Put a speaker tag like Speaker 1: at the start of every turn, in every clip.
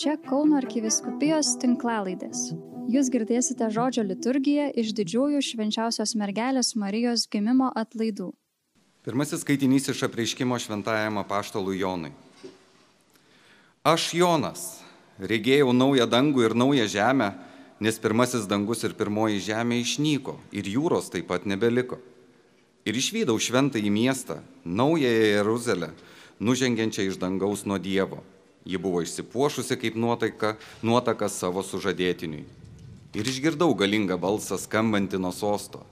Speaker 1: Čia Kauno arkiviskupijos tinklalaidės. Jūs girdėsite žodžio liturgiją iš didžiųjų švenčiausios mergelės Marijos gimimo atlaidų.
Speaker 2: Pirmasis skaitinys iš apreiškimo šventajam apaštalui Jonui. Aš Jonas, regėjau naują dangų ir naują žemę, nes pirmasis dangus ir pirmoji žemė išnyko ir jūros taip pat nebeliko. Ir išvydau šventąjį miestą, naująją Jeruzalę, nužengiančią iš dangaus nuo Dievo Ji buvo išsipuošusi kaip nuotaika, nuotaka savo sužadėtiniui. Ir išgirdau galingą balsą skambantį nuo sosto.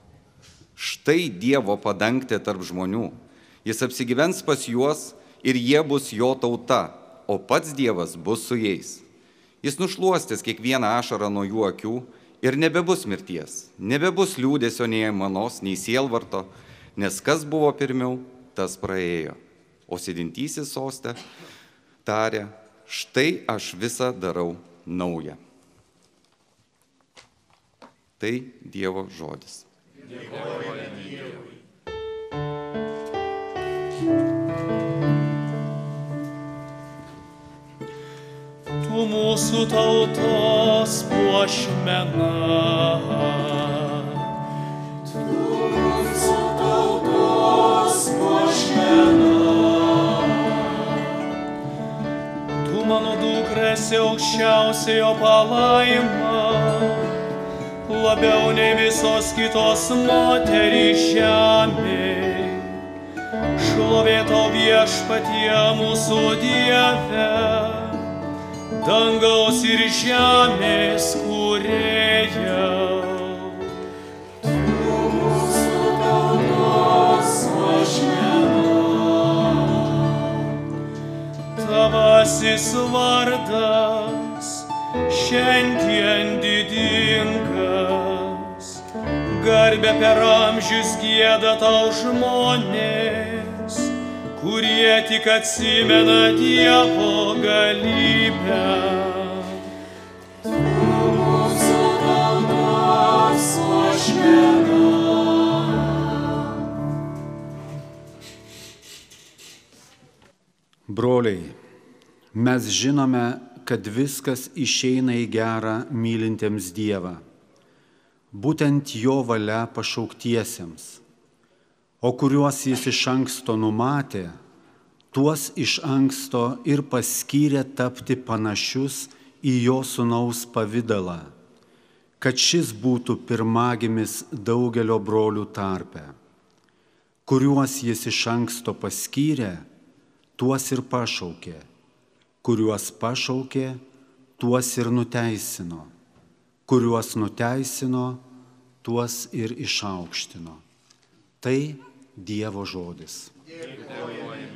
Speaker 2: Štai Dievo padangtė tarp žmonių. Jis apsigyvens pas juos ir jie bus jo tauta, o pats Dievas bus su jais. Jis nušluostys kiekvieną ašarą nuo jų akių ir nebebus mirties, nebebus liūdėsio nei manos, nei sielvarto, nes kas buvo pirmiau, tas praėjo. O sėdintysis sostė tarė, štai aš visą darau naują. Tai Dievo žodis. Dėkojame Dievui.
Speaker 3: Tu mūsų tautos puošmena. Esi aukščiausiojo palaima, labiau nei visos kitos moterys žemė. Šlovė tau viešpatie mūsų Dieve, dangaus ir žemės kūrėja. Tavasis vardas šiandien didingas, garbė per amžius gėda tau žmonės, kurie tik atsimena Dievo galybę.
Speaker 4: Broliai, Mes žinome, kad viskas išeina į gerą mylintiems Dievą, būtent Jo valia pašauktiesiems, o kuriuos Jis iš anksto numatė, tuos iš anksto ir paskyrė tapti panašius į Jo sunaus pavydalą, kad šis būtų pirmagimis daugelio brolių tarpe, kuriuos Jis iš anksto paskyrė, tuos ir pašaukė kuriuos pašaukė, tuos ir nuteisino, kuriuos nuteisino, tuos ir išaukštino. Tai Dievo žodis. Dėkojame.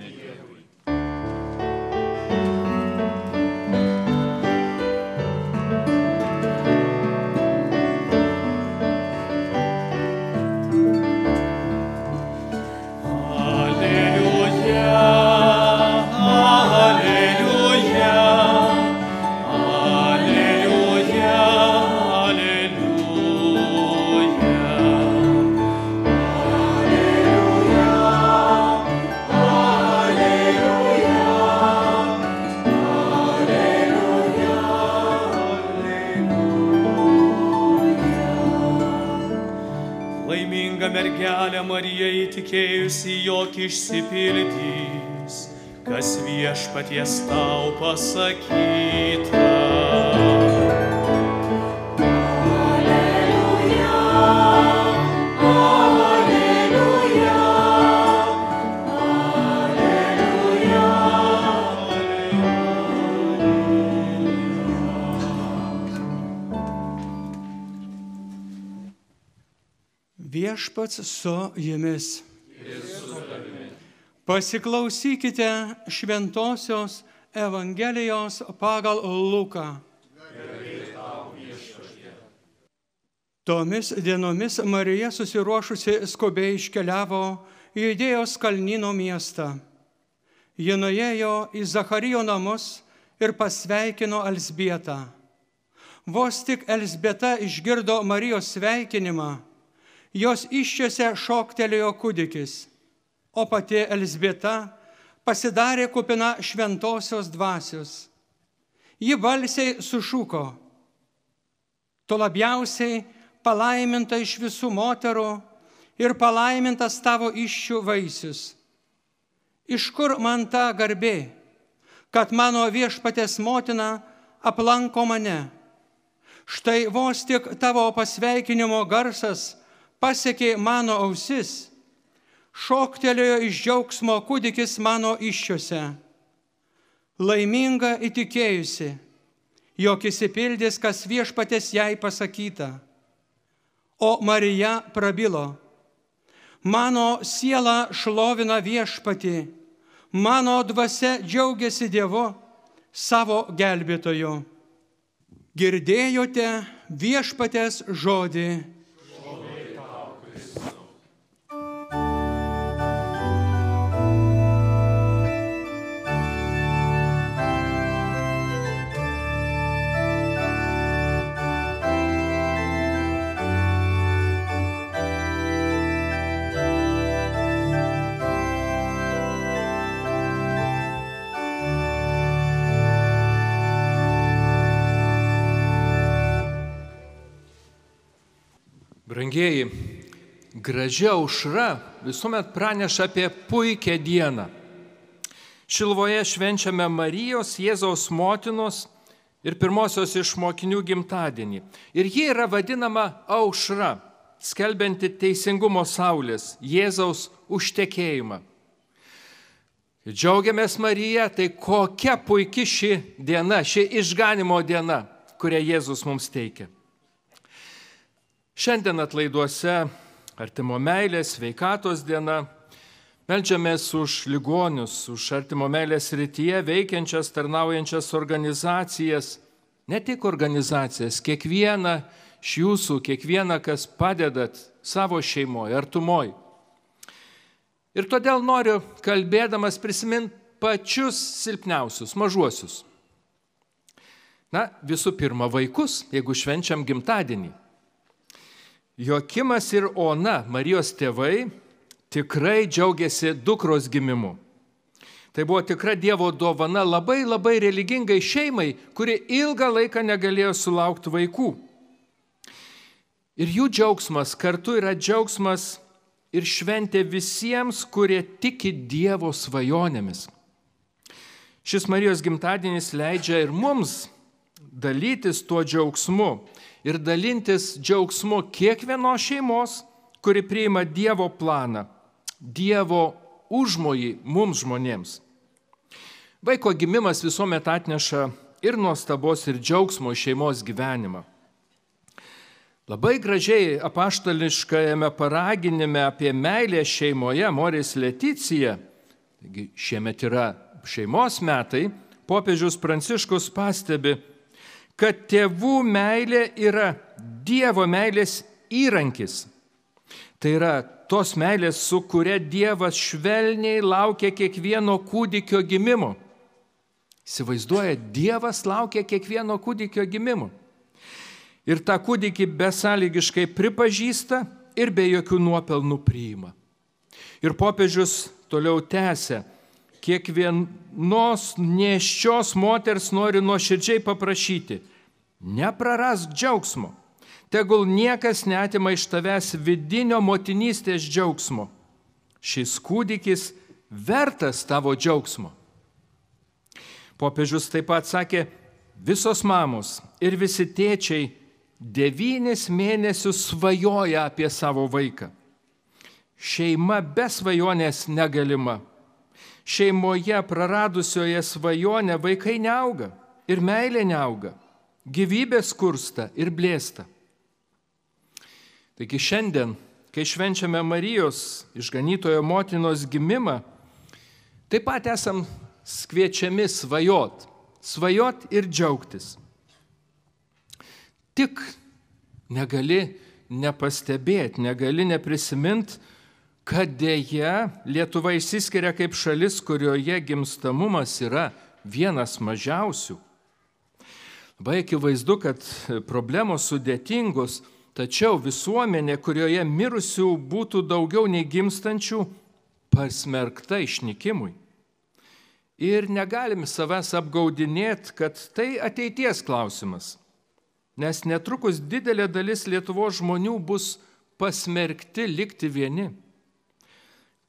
Speaker 3: Išsipildys, kas viešpaties tau pasakyta. viešpats su jumis. Pasiklausykite šventosios Evangelijos pagal Luką. Tomis dienomis Marija susiruošusi skubiai iškeliavo į Judėjos kalnino miestą. Ji nuėjo į Zacharijo namus ir pasveikino Elsbietą. Vos tik Elsbieta išgirdo Marijos sveikinimą, jos iščiose šoktelėjo kūdikis, o pati Elsbieta pasidarė kupina šventosios dvasios.
Speaker 5: ji balsiai sušuko. Tu labiausiai palaiminta iš visų moterų ir palaimintas tavo iššių vaisius. Iš kur man ta garbė, kad mano viešpatės motina aplanko mane? Štai vos tik tavo pasveikinimo garsas pasiekė mano ausis, šoktelėjo iš džiaugsmo kūdikis mano iššiose. Laiminga įtikėjusi, jog įsipildys, kas viešpatės jai pasakyta. O Marija prabilo, mano siela šlovina viešpatį, mano dvasia džiaugiasi Dievu savo gelbėtoju. Girdėjote viešpatės žodį.
Speaker 6: Brangieji, gražia aušra visuomet praneša apie puikią dieną. Šilvoje švenčiame Marijos, Jėzaus motinos ir pirmosios iš mokinių gimtadienį. Ir ji yra vadinama aušra, skelbianti teisingumo saulės, Jėzaus užtekėjimą. Džiaugiamės Marija, tai kokia puikia ši diena, ši išganimo diena, kurią Jėzus mums teikia. Šiandien atlaiduose artimo meilės, sveikatos diena. Meldžiamės už ligonius, už artimo meilės rytyje veikiančias, tarnaujančias organizacijas. Ne tik organizacijas, kiekvieną iš jūsų, kiekvieną, kas padedat savo šeimoje, artumoje. Ir todėl noriu, kalbėdamas, prisiminti pačius silpniausius, mažuosius. Na, visų pirma, vaikus, jeigu švenčiam gimtadienį. Jokimas ir Ona, Marijos tėvai, tikrai džiaugiasi dukros gimimu. Tai buvo tikra Dievo dovana labai labai religingai šeimai, kuri ilgą laiką negalėjo sulaukti vaikų. Ir jų džiaugsmas kartu yra džiaugsmas ir šventė visiems, kurie tiki Dievo svajonėmis. Šis Marijos gimtadienis leidžia ir mums dalytis tuo džiaugsmu ir dalintis džiaugsmu kiekvienos šeimos, kuri priima Dievo planą, Dievo užmojį mums žmonėms. Vaiko gimimas visuomet atneša ir nuostabos, ir džiaugsmo šeimos gyvenimą. Labai gražiai apaštališkajame paraginime apie meilę šeimoje Moris Leticija, taigi šiemet yra šeimos metai, popiežius Pranciškus pastebi, kad tėvų meilė yra Dievo meilės įrankis. Tai yra tos meilės, su kuria Dievas švelniai laukia kiekvieno kūdikio gimimo. Įsivaizduoja, Dievas laukia kiekvieno kūdikio gimimo. Ir tą kūdikį besąlygiškai pripažįsta ir be jokių nuopelnų priima. Ir popiežius toliau tęsia, kiekvienos neščios moters nori nuoširdžiai paprašyti, neprarask džiaugsmo, tegul niekas netima iš tavęs vidinio motinystės džiaugsmo. Šis kūdikis vertas tavo džiaugsmo. Popiežius taip pat sakė, visos mamos ir visi tėčiai devynis mėnesius svajoja apie savo vaiką. Šeima be svajonės negalima šeimoje praradusioje svajonę vaikai neauga ir meilė neauga, gyvybė skursta ir blėsta. Taigi šiandien, kai švenčiame Marijos išganytojo motinos gimimą, taip pat esam kviečiami svajot, svajot ir džiaugtis. Tik negali nepastebėti, negali neprisimint, kad dėja Lietuva išsiskiria kaip šalis, kurioje gimstamumas yra vienas mažiausių. Labai akivaizdu, kad problemos sudėtingos, tačiau visuomenė, kurioje mirusių būtų daugiau nei gimstančių, pasmerkta išnykimui. Ir negalim savęs apgaudinėti, kad tai ateities klausimas. Nes netrukus didelė dalis Lietuvo žmonių bus pasmerkti likti vieni.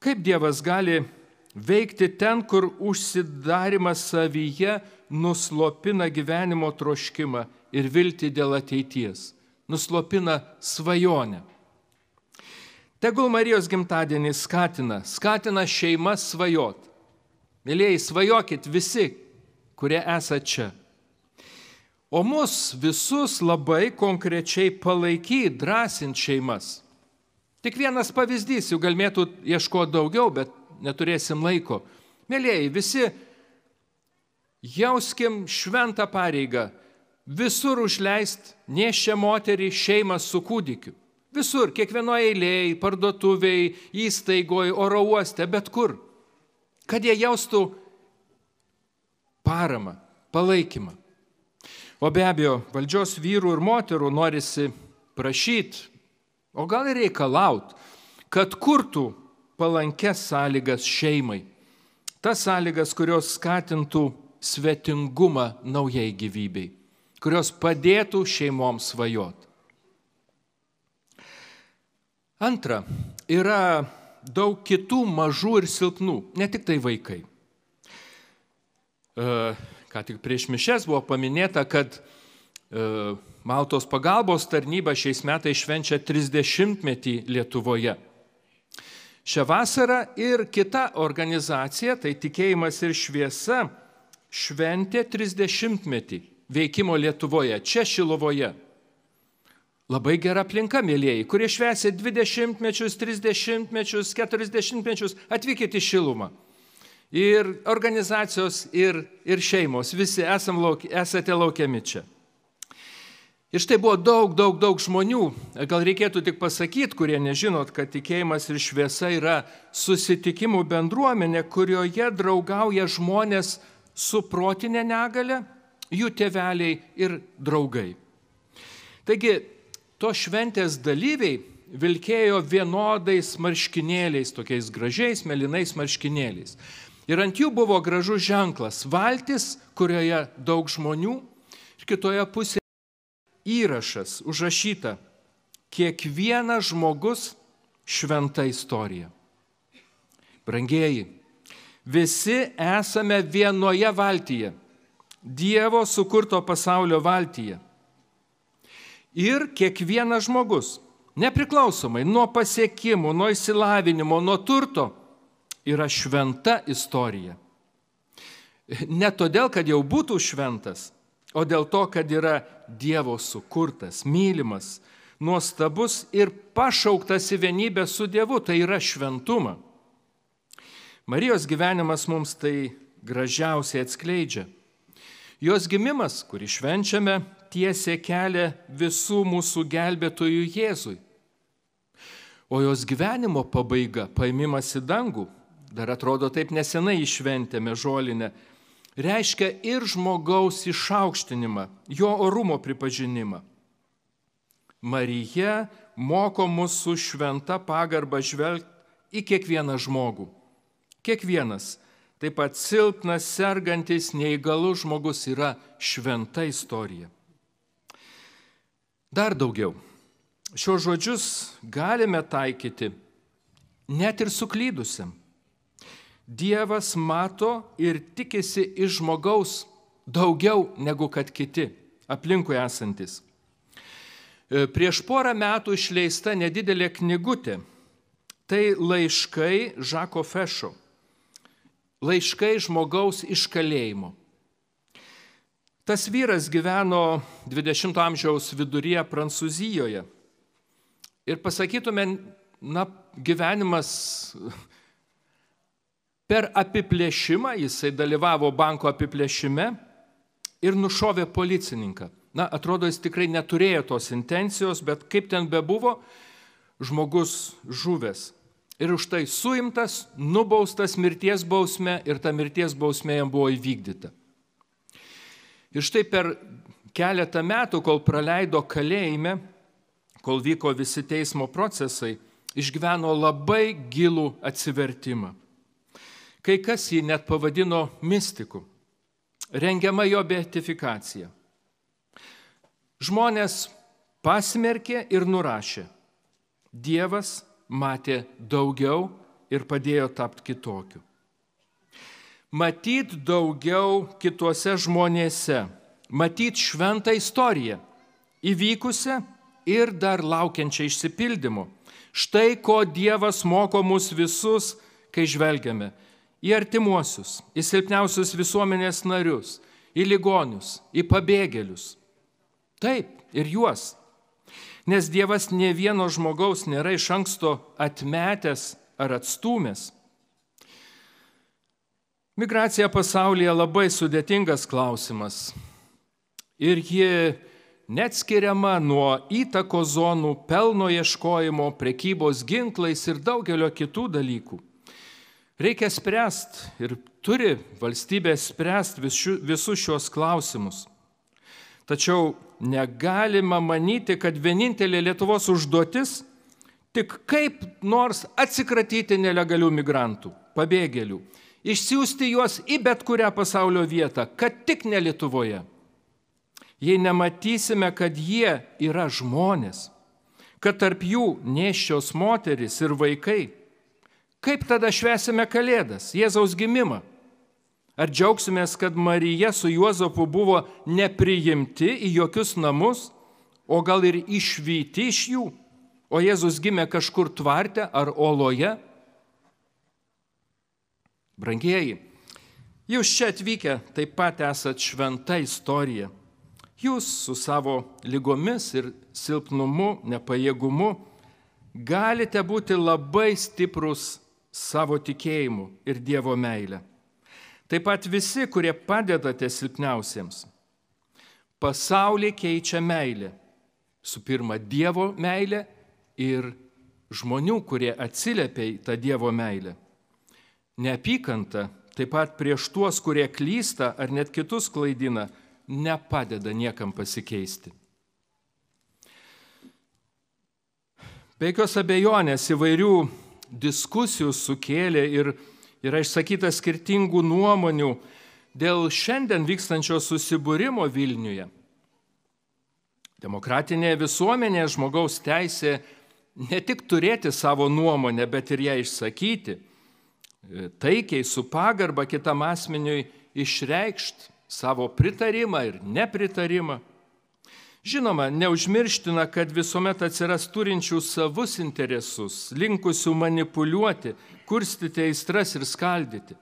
Speaker 6: Kaip Dievas gali veikti ten, kur užsidarimas savyje nuslopina gyvenimo troškimą ir viltį dėl ateities, nuslopina svajonę. Tegul Marijos gimtadienis skatina, skatina šeimas svajot. Mėlyjei, svajokit visi, kurie esate čia. O mus visus labai konkrečiai palaikyt, drąsint šeimas. Tik vienas pavyzdys, jų galėtų ieškoti daugiau, bet neturėsim laiko. Mėlyjei, visi jauskim šventą pareigą visur užleist nešia moterį šeimą su kūdikiu. Visur, kiekvienoje eilėje, parduotuvėje, įstaigoje, oro uoste, bet kur. Kad jie jaustų paramą, palaikymą. O be abejo, valdžios vyrų ir moterų norisi prašyti, o gal ir reikalauti, kad kurtų palankes sąlygas šeimai. Tas sąlygas, kurios skatintų svetingumą naujai gyvybei kurios padėtų šeimoms svajoti. Antra, yra daug kitų mažų ir silpnų, ne tik tai vaikai. E, ką tik prieš mišes buvo paminėta, kad e, Maltos pagalbos tarnyba šiais metais švenčia 30-metį Lietuvoje. Šią vasarą ir kita organizacija, tai tikėjimas ir šviesa, šventė 30-metį veikimo Lietuvoje, čia Šilovoje. Labai gera aplinka, mėlyjeji, kurie švesė 20 mečius, 30 mečius, 40 mečius, atvykite į Šilumą. Ir organizacijos, ir, ir šeimos, visi lauk, esate laukiami čia. Ir štai buvo daug, daug, daug žmonių. Gal reikėtų tik pasakyti, kurie nežinot, kad tikėjimas ir šviesa yra susitikimų bendruomenė, kurioje draugauja žmonės su protinė negale jų tėveliai ir draugai. Taigi, to šventės dalyviai vilkėjo vienodais marškinėliais, tokiais gražiais, melinais marškinėliais. Ir ant jų buvo gražus ženklas - valtis, kurioje daug žmonių, ir kitoje pusėje įrašas užrašyta - kiekvienas žmogus šventa istorija. Brangieji, visi esame vienoje valtyje Dievo sukurto pasaulio valtyje. Ir kiekvienas žmogus, nepriklausomai nuo pasiekimų, nuo įsilavinimo, nuo turto, yra šventa istorija. Ne todėl, kad jau būtų šventas, o dėl to, kad yra Dievo sukurtas, mylimas, nuostabus ir pašauktas į vienybę su Dievu, tai yra šventuma. Marijos gyvenimas mums tai gražiausiai atskleidžia. Jos gimimas, kurį švenčiame, tiesia kelią visų mūsų gelbėtojų Jėzui. O jos gyvenimo pabaiga, paimimas į dangų, dar atrodo taip nesenai išventėme žolinę, reiškia ir žmogaus išaukštinimą, jo orumo pripažinimą. Marija moko mus su šventa pagarba žvelgti į kiekvieną žmogų. Kiekvienas Taip pat silpnas, sergantis, neįgalus žmogus yra šventa istorija. Dar daugiau. Šios žodžius galime taikyti net ir suklydusiam. Dievas mato ir tikisi iš žmogaus daugiau negu kad kiti aplinkui esantis. E, prieš porą metų išleista nedidelė knygutė. Tai laiškai Žako Fešo laiškai žmogaus iš kalėjimo. Tas vyras gyveno 20-ojo amžiaus viduryje Prancūzijoje. Ir pasakytume, na, gyvenimas per apiplėšimą, jisai dalyvavo banko apiplėšime ir nušovė policininką. Na, atrodo, jis tikrai neturėjo tos intencijos, bet kaip ten bebuvo, žmogus žuvęs. Ir už tai suimtas, nubaustas mirties bausme ir ta mirties bausmė jam buvo įvykdyta. Ir štai per keletą metų, kol praleido kalėjime, kol vyko visi teismo procesai, išgyveno labai gilų atsivertimą. Kai kas jį net pavadino mystiku. Rengiama jo beatifikacija. Žmonės pasmerkė ir nurašė. Dievas matė daugiau ir padėjo tapti kitokiu. Matyt daugiau kituose žmonėse, matyt šventą istoriją, įvykusią ir dar laukiančią išsipildymo. Štai ko Dievas moko mus visus, kai žvelgiame į artimuosius, į silpniausius visuomenės narius, į ligonius, į pabėgėlius. Taip, ir juos. Nes Dievas ne vieno žmogaus nėra iš anksto atmetęs ar atstumęs. Migracija pasaulyje labai sudėtingas klausimas. Ir ji neatskiriama nuo įtako zonų, pelno ieškojimo, prekybos ginklais ir daugelio kitų dalykų. Reikia spręsti ir turi valstybė spręsti visus šios klausimus. Tačiau negalima manyti, kad vienintelė Lietuvos užduotis tik kaip nors atsikratyti nelegalių migrantų, pabėgėlių, išsiųsti juos į bet kurią pasaulio vietą, kad tik ne Lietuvoje. Jei nematysime, kad jie yra žmonės, kad tarp jų neščios moteris ir vaikai, kaip tada švesime Kalėdas, Jėzaus gimimą? Ar džiaugsimės, kad Marija su Juozapu buvo nepriimti į jokius namus, o gal ir išvykti iš jų, o Jėzus gimė kažkur tvarte ar oloje? Brangieji, jūs čia atvykę taip pat esat šventa istorija. Jūs su savo lygomis ir silpnumu, nepajėgumu galite būti labai stiprus savo tikėjimu ir Dievo meilė. Taip pat visi, kurie padedate silpniausiems. Pasaulį keičia meilė. Su pirma, Dievo meilė ir žmonių, kurie atsiliepia į tą Dievo meilę. Neapykanta, taip pat prieš tuos, kurie klysta ar net kitus klaidina, nepadeda niekam pasikeisti. Be jokios abejonės įvairių diskusijų sukėlė ir yra išsakyta skirtingų nuomonių dėl šiandien vykstančio susibūrimo Vilniuje. Demokratinėje visuomenėje žmogaus teisė ne tik turėti savo nuomonę, bet ir ją išsakyti, taikiai su pagarba kitam asmeniui išreikšti savo pritarimą ir nepritarimą. Žinoma, neužmirština, kad visuomet atsiras turinčių savus interesus, linkusių manipuliuoti, kurstyti aistras ir skaldyti.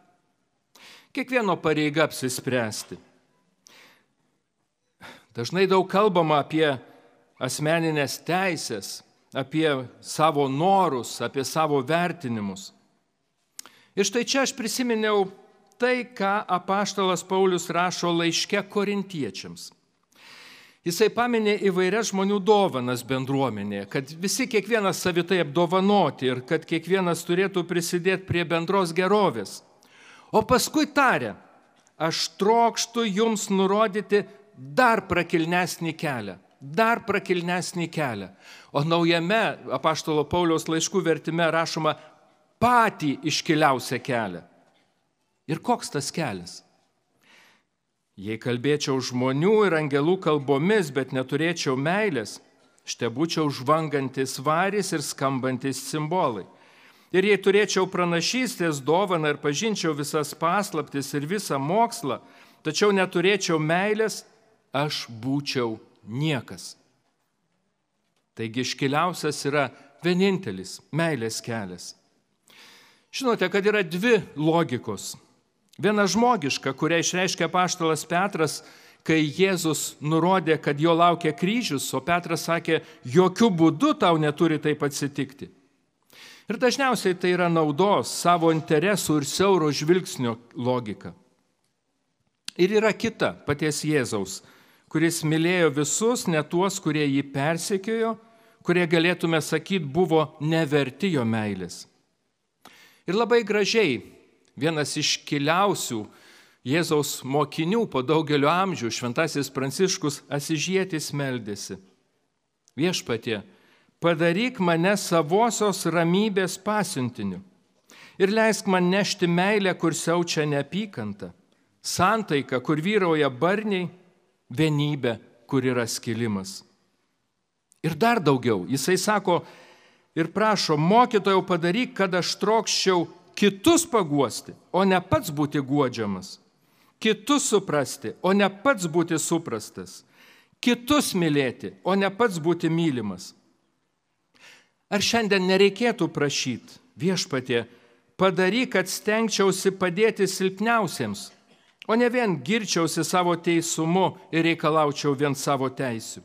Speaker 6: Kiekvieno pareiga apsispręsti. Dažnai daug kalbama apie asmeninės teisės, apie savo norus, apie savo vertinimus. Ir štai čia aš prisiminiau tai, ką apaštalas Paulius rašo laiške korintiečiams. Jisai paminė įvairias žmonių dovanas bendruomenėje, kad visi kiekvienas savitai apdovanoti ir kad kiekvienas turėtų prisidėti prie bendros gerovės. O paskui tarė, aš trokštų jums nurodyti dar prakilnesnį kelią, dar prakilnesnį kelią. O naujame apaštalo Pauliaus laiškų vertime rašoma patį iškiliausią kelią. Ir koks tas kelias? Jei kalbėčiau žmonių ir angelų kalbomis, bet neturėčiau meilės, štai būčiau žvangantis varis ir skambantis simbolai. Ir jei turėčiau pranašystės dovaną ir pažinčiau visas paslaptis ir visą mokslą, tačiau neturėčiau meilės, aš būčiau niekas. Taigi iškiliausias yra vienintelis meilės kelias. Žinote, kad yra dvi logikos Viena žmogiška, kurią išreiškia paštalas Petras, kai Jėzus nurodė, kad jo laukia kryžius, o Petras sakė, jokių būdų tau neturi taip atsitikti. Ir dažniausiai tai yra naudos, savo interesų ir siauro žvilgsnio logika. Ir yra kita paties Jėzaus, kuris mylėjo visus, ne tuos, kurie jį persekiojo, kurie galėtume sakyti buvo neverti jo meilės. Ir labai gražiai vienas iškiliausių Jėzaus mokinių po daugelio amžių, šventasis Pranciškus Asižėtis meldėsi. Viešpatie, padaryk mane savosios ramybės pasiuntiniu. Ir leisk man nešti meilę, kur siaučia neapykanta, santaiką, kur vyrauja barniai, vienybė, kur yra skilimas. Ir dar daugiau, jisai sako ir prašo, mokytojau padaryk, kad aš trokščiau kitus paguosti, o ne pats būti guodžiamas, kitus suprasti, o ne pats būti suprastas, kitus mylėti, o ne pats būti mylimas. Ar šiandien nereikėtų prašyti viešpatie, padaryk, kad stengčiausi padėti silpniausiems, o ne vien girčiausi savo teisumu ir reikalaučiau vien savo teisių.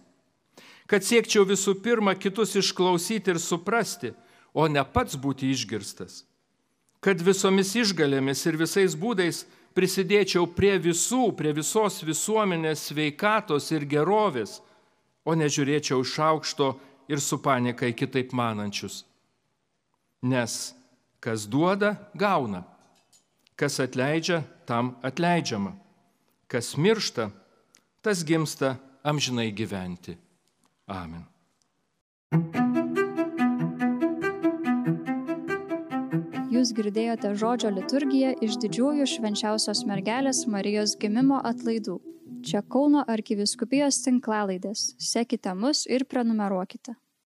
Speaker 6: Kad siekčiau visų pirma kitus išklausyti ir suprasti, o ne pats būti išgirstas. Kad visomis išgalėmis ir visais būdais prisidėčiau prie visų, prie visos visuomenės sveikatos ir gerovės, o nežiūrėčiau iš aukšto ir su panikai kitaip manančius. Nes kas duoda, gauna. Kas atleidžia, tam atleidžiama. Kas miršta, tas gimsta amžinai gyventi. Amen.
Speaker 1: Jūs girdėjote žodžio liturgiją iš didžiųjų švenčiausios mergelės Marijos gimimo atlaidų. Čia Kauno arkiviskupijos tinklalaidės. Sekite mus ir prenumeruokite.